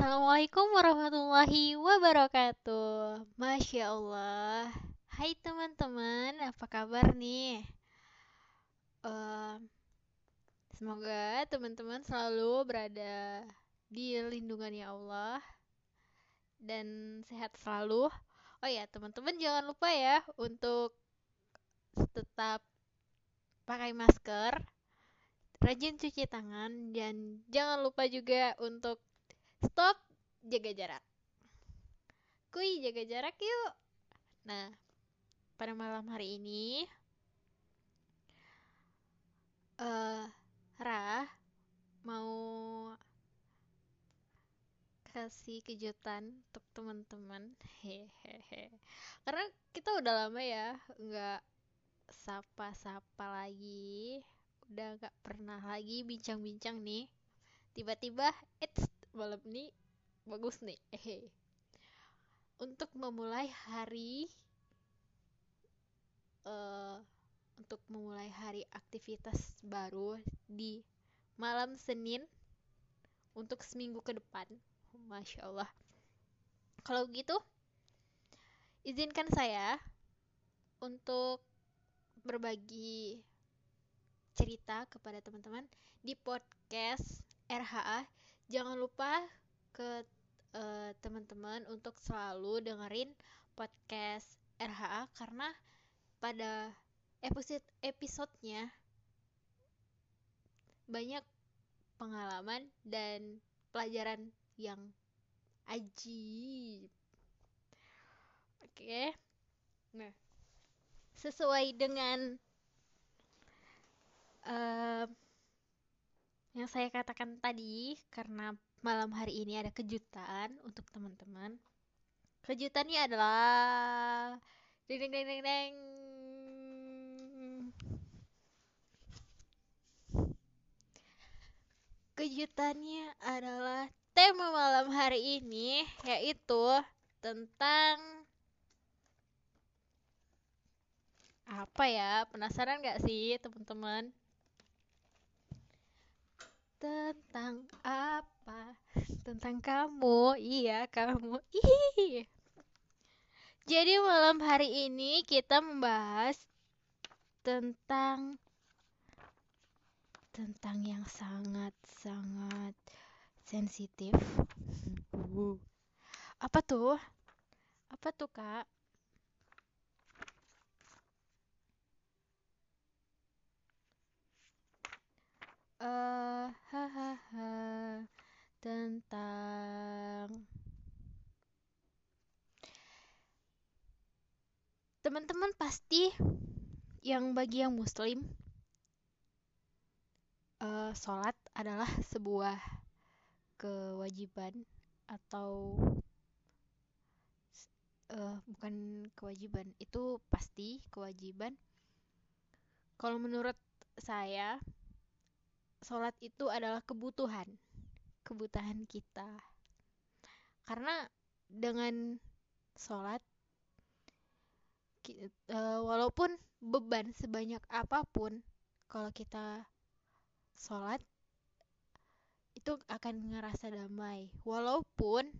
Assalamualaikum warahmatullahi wabarakatuh. Masya Allah. Hai teman-teman, apa kabar nih? Uh, semoga teman-teman selalu berada di lindungannya Allah dan sehat selalu. Oh ya, teman-teman jangan lupa ya untuk tetap pakai masker, rajin cuci tangan, dan jangan lupa juga untuk Stop, jaga jarak. Kuy, jaga jarak yuk. Nah, pada malam hari ini, uh, Ra mau kasih kejutan untuk teman-teman. Hehehe. Karena kita udah lama ya nggak sapa-sapa lagi, udah nggak pernah lagi bincang-bincang nih. Tiba-tiba, it's malam ini bagus nih. Eh untuk memulai hari uh, untuk memulai hari aktivitas baru di malam Senin untuk seminggu ke depan. Masya Allah. Kalau gitu izinkan saya untuk berbagi cerita kepada teman-teman di podcast RHA jangan lupa ke uh, teman-teman untuk selalu dengerin podcast RHA karena pada episode episodenya banyak pengalaman dan pelajaran yang ajib. Oke. Nah, sesuai dengan uh, yang saya katakan tadi karena malam hari ini ada kejutan untuk teman-teman. Kejutannya adalah ding ding ding ding ding. Kejutannya adalah tema malam hari ini yaitu tentang apa ya? Penasaran gak sih teman-teman? Tentang apa? Tentang kamu. Iya, kamu. Ih. Jadi malam hari ini kita membahas tentang tentang yang sangat-sangat sensitif. Uh. Apa tuh? Apa tuh, Kak? Hahaha tentang teman-teman pasti yang bagi yang muslim uh, sholat adalah sebuah kewajiban atau uh, bukan kewajiban itu pasti kewajiban. Kalau menurut saya sholat itu adalah kebutuhan kebutuhan kita. Karena dengan sholat uh, walaupun beban sebanyak apa pun kalau kita sholat itu akan ngerasa damai. Walaupun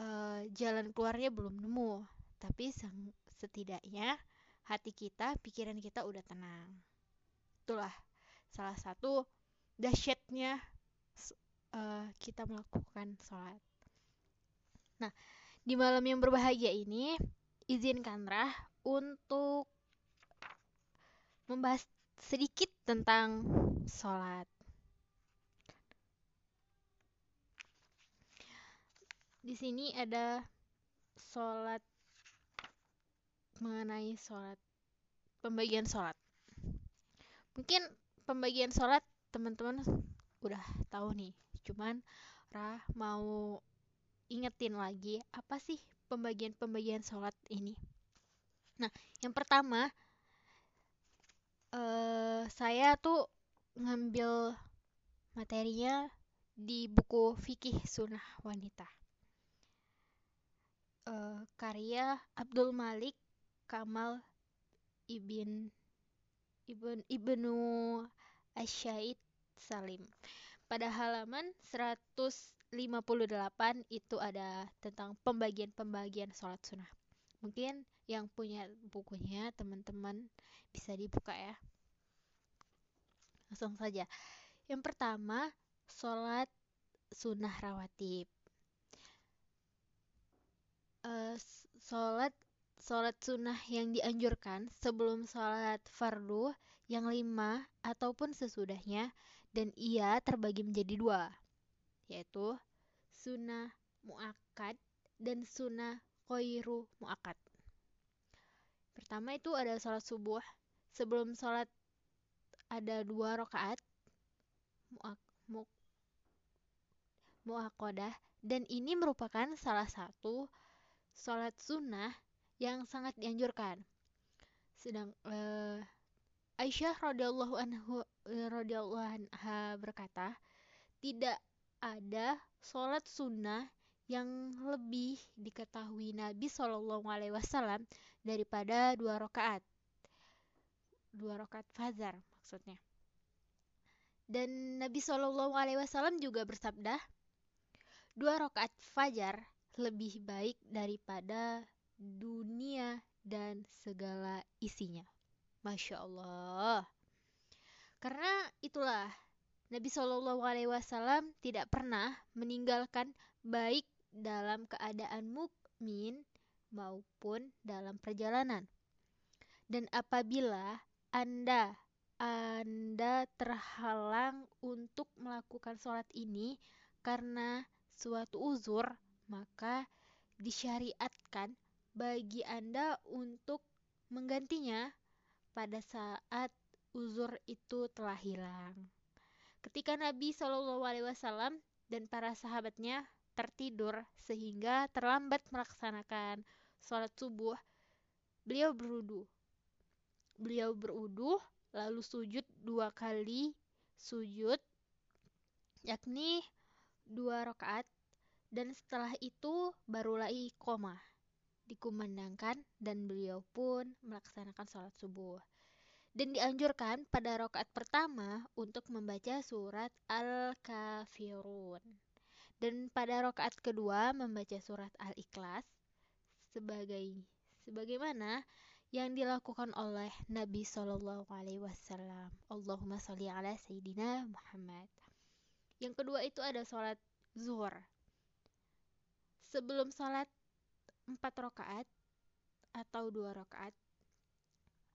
uh, jalan keluarnya belum nemu tapi setidaknya hati kita pikiran kita udah tenang itulah salah satu dahsyatnya uh, kita melakukan sholat. Nah, di malam yang berbahagia ini, izinkan Rah untuk membahas sedikit tentang sholat. Di sini ada sholat mengenai sholat, pembagian sholat mungkin pembagian sholat teman-teman udah tahu nih cuman Rah mau ingetin lagi apa sih pembagian-pembagian sholat ini? Nah yang pertama uh, saya tuh ngambil materinya di buku fikih sunnah wanita. Uh, karya Abdul Malik Kamal Ibn Ibn Ibnu Asyaid Salim. pada halaman 158 itu ada tentang pembagian-pembagian sholat sunnah. Mungkin yang punya bukunya teman-teman bisa dibuka ya. Langsung saja. Yang pertama, sholat sunnah rawatib. Uh, sholat sholat sunnah yang dianjurkan sebelum sholat fardu yang lima ataupun sesudahnya dan ia terbagi menjadi dua yaitu sunnah muakkad dan sunnah koiru muakkad. Pertama itu ada sholat subuh sebelum sholat ada dua rakaat muak, mu, muakodah dan ini merupakan salah satu sholat sunnah yang sangat dianjurkan. Sedang uh, Aisyah radhiyallahu anhu radhiyallahu anha berkata, tidak ada sholat sunnah yang lebih diketahui Nabi Shallallahu Alaihi Wasallam daripada dua rakaat, dua rakaat fajar maksudnya. Dan Nabi Shallallahu Alaihi Wasallam juga bersabda, dua rakaat fajar lebih baik daripada dunia dan segala isinya. Masya Allah. Karena itulah Nabi Shallallahu Alaihi Wasallam tidak pernah meninggalkan baik dalam keadaan mukmin maupun dalam perjalanan. Dan apabila Anda Anda terhalang untuk melakukan sholat ini karena suatu uzur, maka disyariatkan bagi Anda untuk menggantinya pada saat uzur itu telah hilang. Ketika Nabi Shallallahu Alaihi Wasallam dan para sahabatnya tertidur sehingga terlambat melaksanakan sholat subuh, beliau berudu. Beliau berudu lalu sujud dua kali sujud, yakni dua rakaat, dan setelah itu barulah koma dikumandangkan dan beliau pun melaksanakan sholat subuh. Dan dianjurkan pada rokaat pertama untuk membaca surat Al-Kafirun. Dan pada rokaat kedua membaca surat Al-Ikhlas sebagai sebagaimana yang dilakukan oleh Nabi Shallallahu Alaihi Wasallam. Allahumma sholli ala Sayyidina Muhammad. Yang kedua itu ada sholat zuhur. Sebelum sholat empat rakaat atau dua rakaat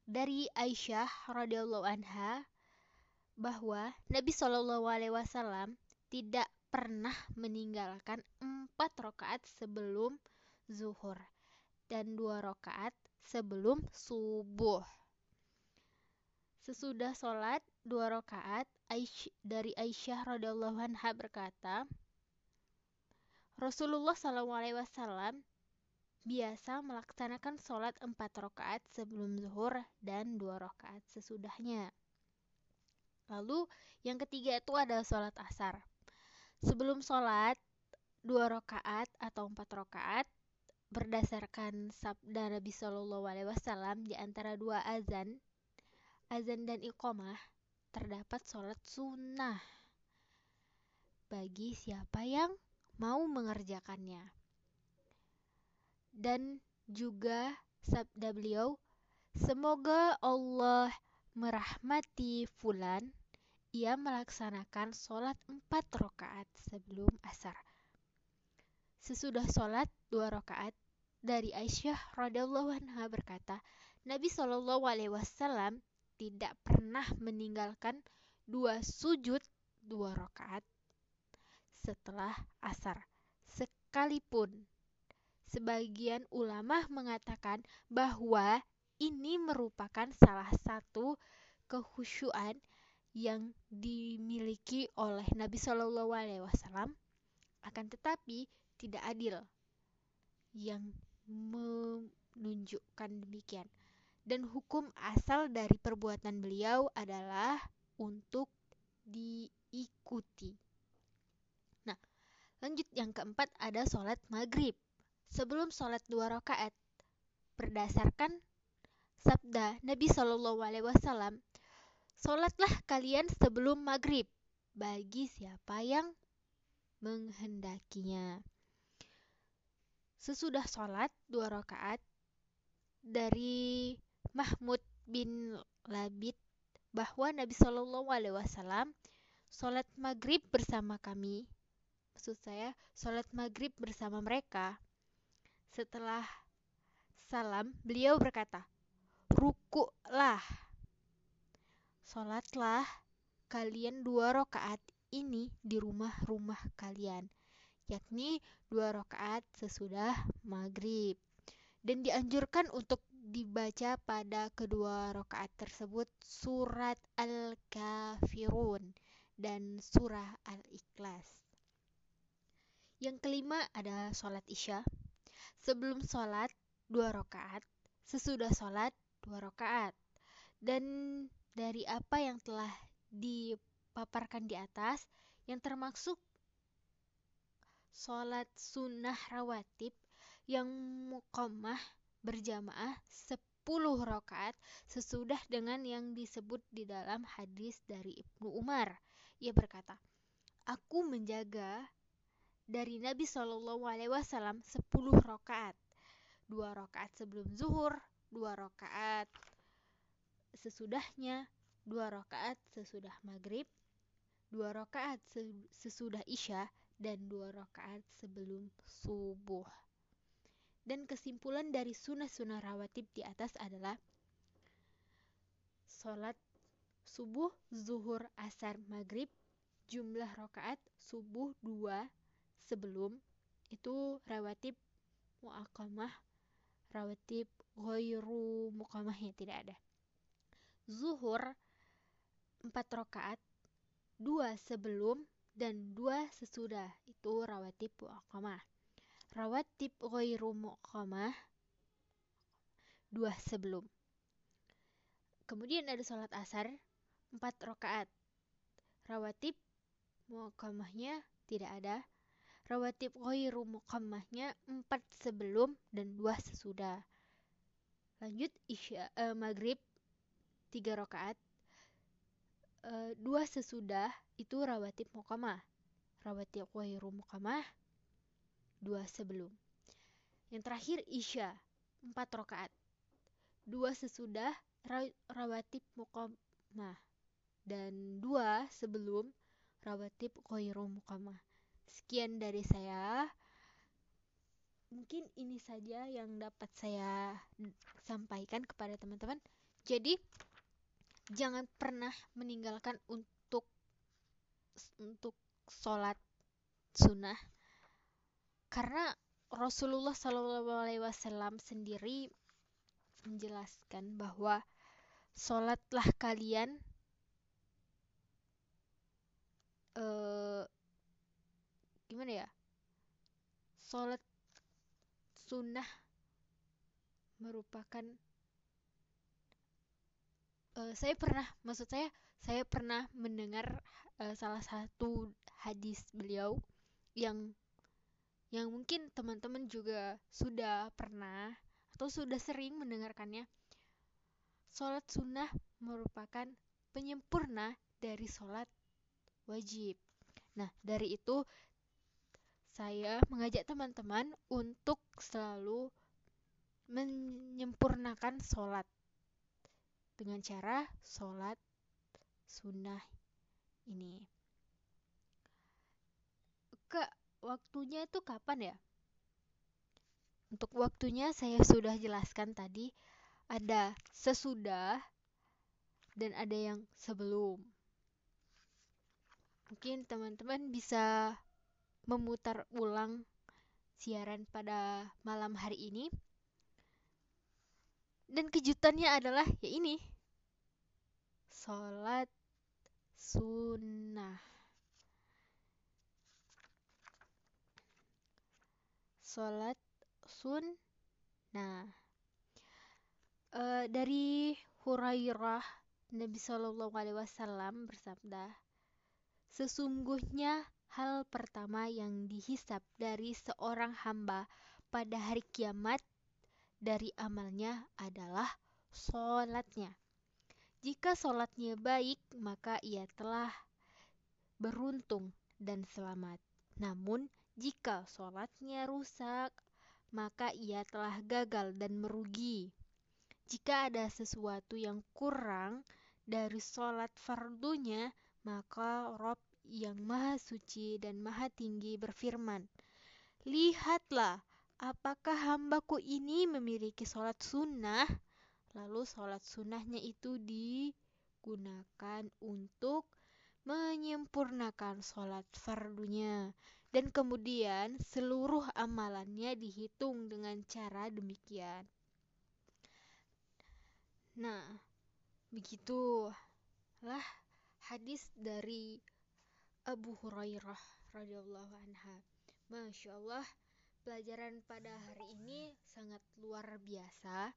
dari Aisyah radhiyallahu anha bahwa Nabi Shallallahu alaihi wasallam tidak pernah meninggalkan empat rakaat sebelum zuhur dan dua rakaat sebelum subuh. Sesudah sholat dua rakaat, dari Aisyah radhiyallahu anha berkata, Rasulullah Shallallahu alaihi wasallam biasa melaksanakan sholat empat rakaat sebelum zuhur dan dua rakaat sesudahnya. Lalu yang ketiga itu ada sholat asar. Sebelum sholat dua rakaat atau empat rakaat berdasarkan sabda Nabi Shallallahu Alaihi Wasallam di antara dua azan, azan dan iqomah terdapat sholat sunnah bagi siapa yang mau mengerjakannya dan juga sabda beliau, semoga Allah merahmati fulan, ia melaksanakan sholat empat rakaat sebelum asar. Sesudah sholat dua rakaat, dari Aisyah radhiallahu anha berkata, Nabi Shallallahu alaihi wasallam tidak pernah meninggalkan dua sujud dua rakaat setelah asar sekalipun Sebagian ulama mengatakan bahwa ini merupakan salah satu kehusyuan yang dimiliki oleh Nabi Shallallahu Alaihi Wasallam, akan tetapi tidak adil yang menunjukkan demikian. Dan hukum asal dari perbuatan beliau adalah untuk diikuti. Nah, lanjut yang keempat ada sholat maghrib sebelum sholat dua rakaat. Berdasarkan sabda Nabi Shallallahu Alaihi Wasallam, sholatlah kalian sebelum maghrib bagi siapa yang menghendakinya. Sesudah sholat dua rakaat dari Mahmud bin Labid bahwa Nabi Shallallahu Alaihi Wasallam sholat maghrib bersama kami. Maksud saya sholat maghrib bersama mereka. Setelah salam, beliau berkata, Rukuklah, sholatlah kalian dua rakaat ini di rumah-rumah kalian, yakni dua rakaat sesudah maghrib. Dan dianjurkan untuk dibaca pada kedua rakaat tersebut surat Al-Kafirun dan surah Al-Ikhlas. Yang kelima ada sholat isya. Sebelum sholat dua rakaat, sesudah sholat dua rakaat. Dan dari apa yang telah dipaparkan di atas, yang termasuk sholat sunnah rawatib yang muqammah berjamaah 10 rakaat sesudah dengan yang disebut di dalam hadis dari Ibnu Umar. Ia berkata, "Aku menjaga dari Nabi Shallallahu alaihi wasallam 10 rakaat. Dua rakaat sebelum zuhur, dua rakaat sesudahnya, dua rakaat sesudah maghrib, dua rakaat sesudah isya, dan dua rakaat sebelum subuh. Dan kesimpulan dari sunnah-sunnah rawatib di atas adalah sholat subuh, zuhur, asar, maghrib, jumlah rakaat subuh dua sebelum itu rawatib muakamah, rawatib ghairu muqamahnya tidak ada. Zuhur empat rakaat, dua sebelum dan dua sesudah itu rawatib muakamah rawatib ghairu muqamah dua sebelum. Kemudian ada sholat asar empat rakaat. Rawatib muqamahnya tidak ada. Rawatib ghairu muqamahnya empat sebelum dan dua sesudah. Lanjut isya uh, maghrib tiga rakaat. Uh, dua sesudah itu rawatib muqamah. Rawatib ghairu muqamah dua sebelum. Yang terakhir Isya, empat rakaat. Dua sesudah rawatib muqamah dan dua sebelum rawatib ghairu muqamah. Sekian dari saya. Mungkin ini saja yang dapat saya sampaikan kepada teman-teman. Jadi jangan pernah meninggalkan untuk untuk sholat sunnah karena Rasulullah Shallallahu Alaihi Wasallam sendiri menjelaskan bahwa sholatlah kalian uh, gimana ya sholat sunnah merupakan uh, saya pernah maksud saya saya pernah mendengar uh, salah satu hadis beliau yang yang mungkin teman-teman juga sudah pernah atau sudah sering mendengarkannya. Sholat sunnah merupakan penyempurna dari sholat wajib. Nah, dari itu saya mengajak teman-teman untuk selalu menyempurnakan sholat dengan cara sholat sunnah ini. Ke waktunya itu kapan ya? Untuk waktunya saya sudah jelaskan tadi ada sesudah dan ada yang sebelum. Mungkin teman-teman bisa memutar ulang siaran pada malam hari ini. Dan kejutannya adalah ya ini. Salat sunnah. sholat sunnah. Uh, dari Hurairah Nabi Shallallahu Alaihi Wasallam bersabda, sesungguhnya hal pertama yang dihisap dari seorang hamba pada hari kiamat dari amalnya adalah sholatnya. Jika sholatnya baik, maka ia telah beruntung dan selamat. Namun, jika sholatnya rusak, maka ia telah gagal dan merugi. Jika ada sesuatu yang kurang dari sholat fardunya, maka Rob yang maha suci dan maha tinggi berfirman, Lihatlah, apakah hambaku ini memiliki sholat sunnah? Lalu sholat sunnahnya itu digunakan untuk menyempurnakan sholat fardunya. Dan kemudian seluruh amalannya dihitung dengan cara demikian. Nah, begitulah hadis dari Abu Hurairah radhiyallahu anha. Masya Allah, pelajaran pada hari ini sangat luar biasa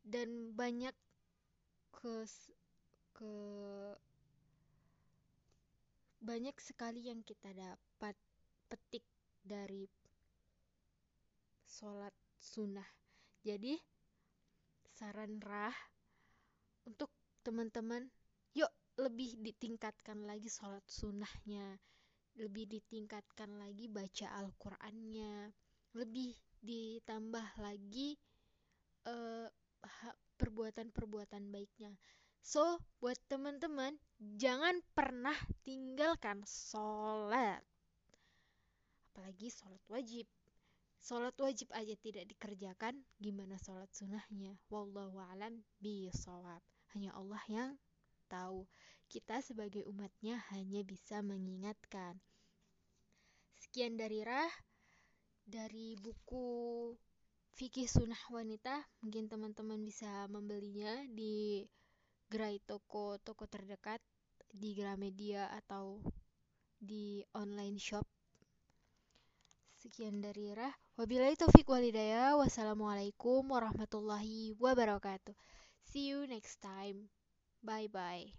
dan banyak ke ke banyak sekali yang kita dapat petik dari sholat sunnah. Jadi saran rah untuk teman-teman, yuk lebih ditingkatkan lagi sholat sunnahnya lebih ditingkatkan lagi baca Al-Qur'annya, lebih ditambah lagi eh, perbuatan-perbuatan baiknya. So, buat teman-teman, jangan pernah tinggalkan sholat. Apalagi sholat wajib. Sholat wajib aja tidak dikerjakan, gimana sholat sunnahnya? Wallahu alam bisawab. Hanya Allah yang tahu. Kita sebagai umatnya hanya bisa mengingatkan. Sekian dari Rah, dari buku Fikih Sunnah Wanita. Mungkin teman-teman bisa membelinya di gerai toko-toko terdekat, di Gramedia atau di online shop. Sekian dari Rah. Wabillahi taufik walidaya. Wassalamualaikum warahmatullahi wabarakatuh. See you next time. Bye bye.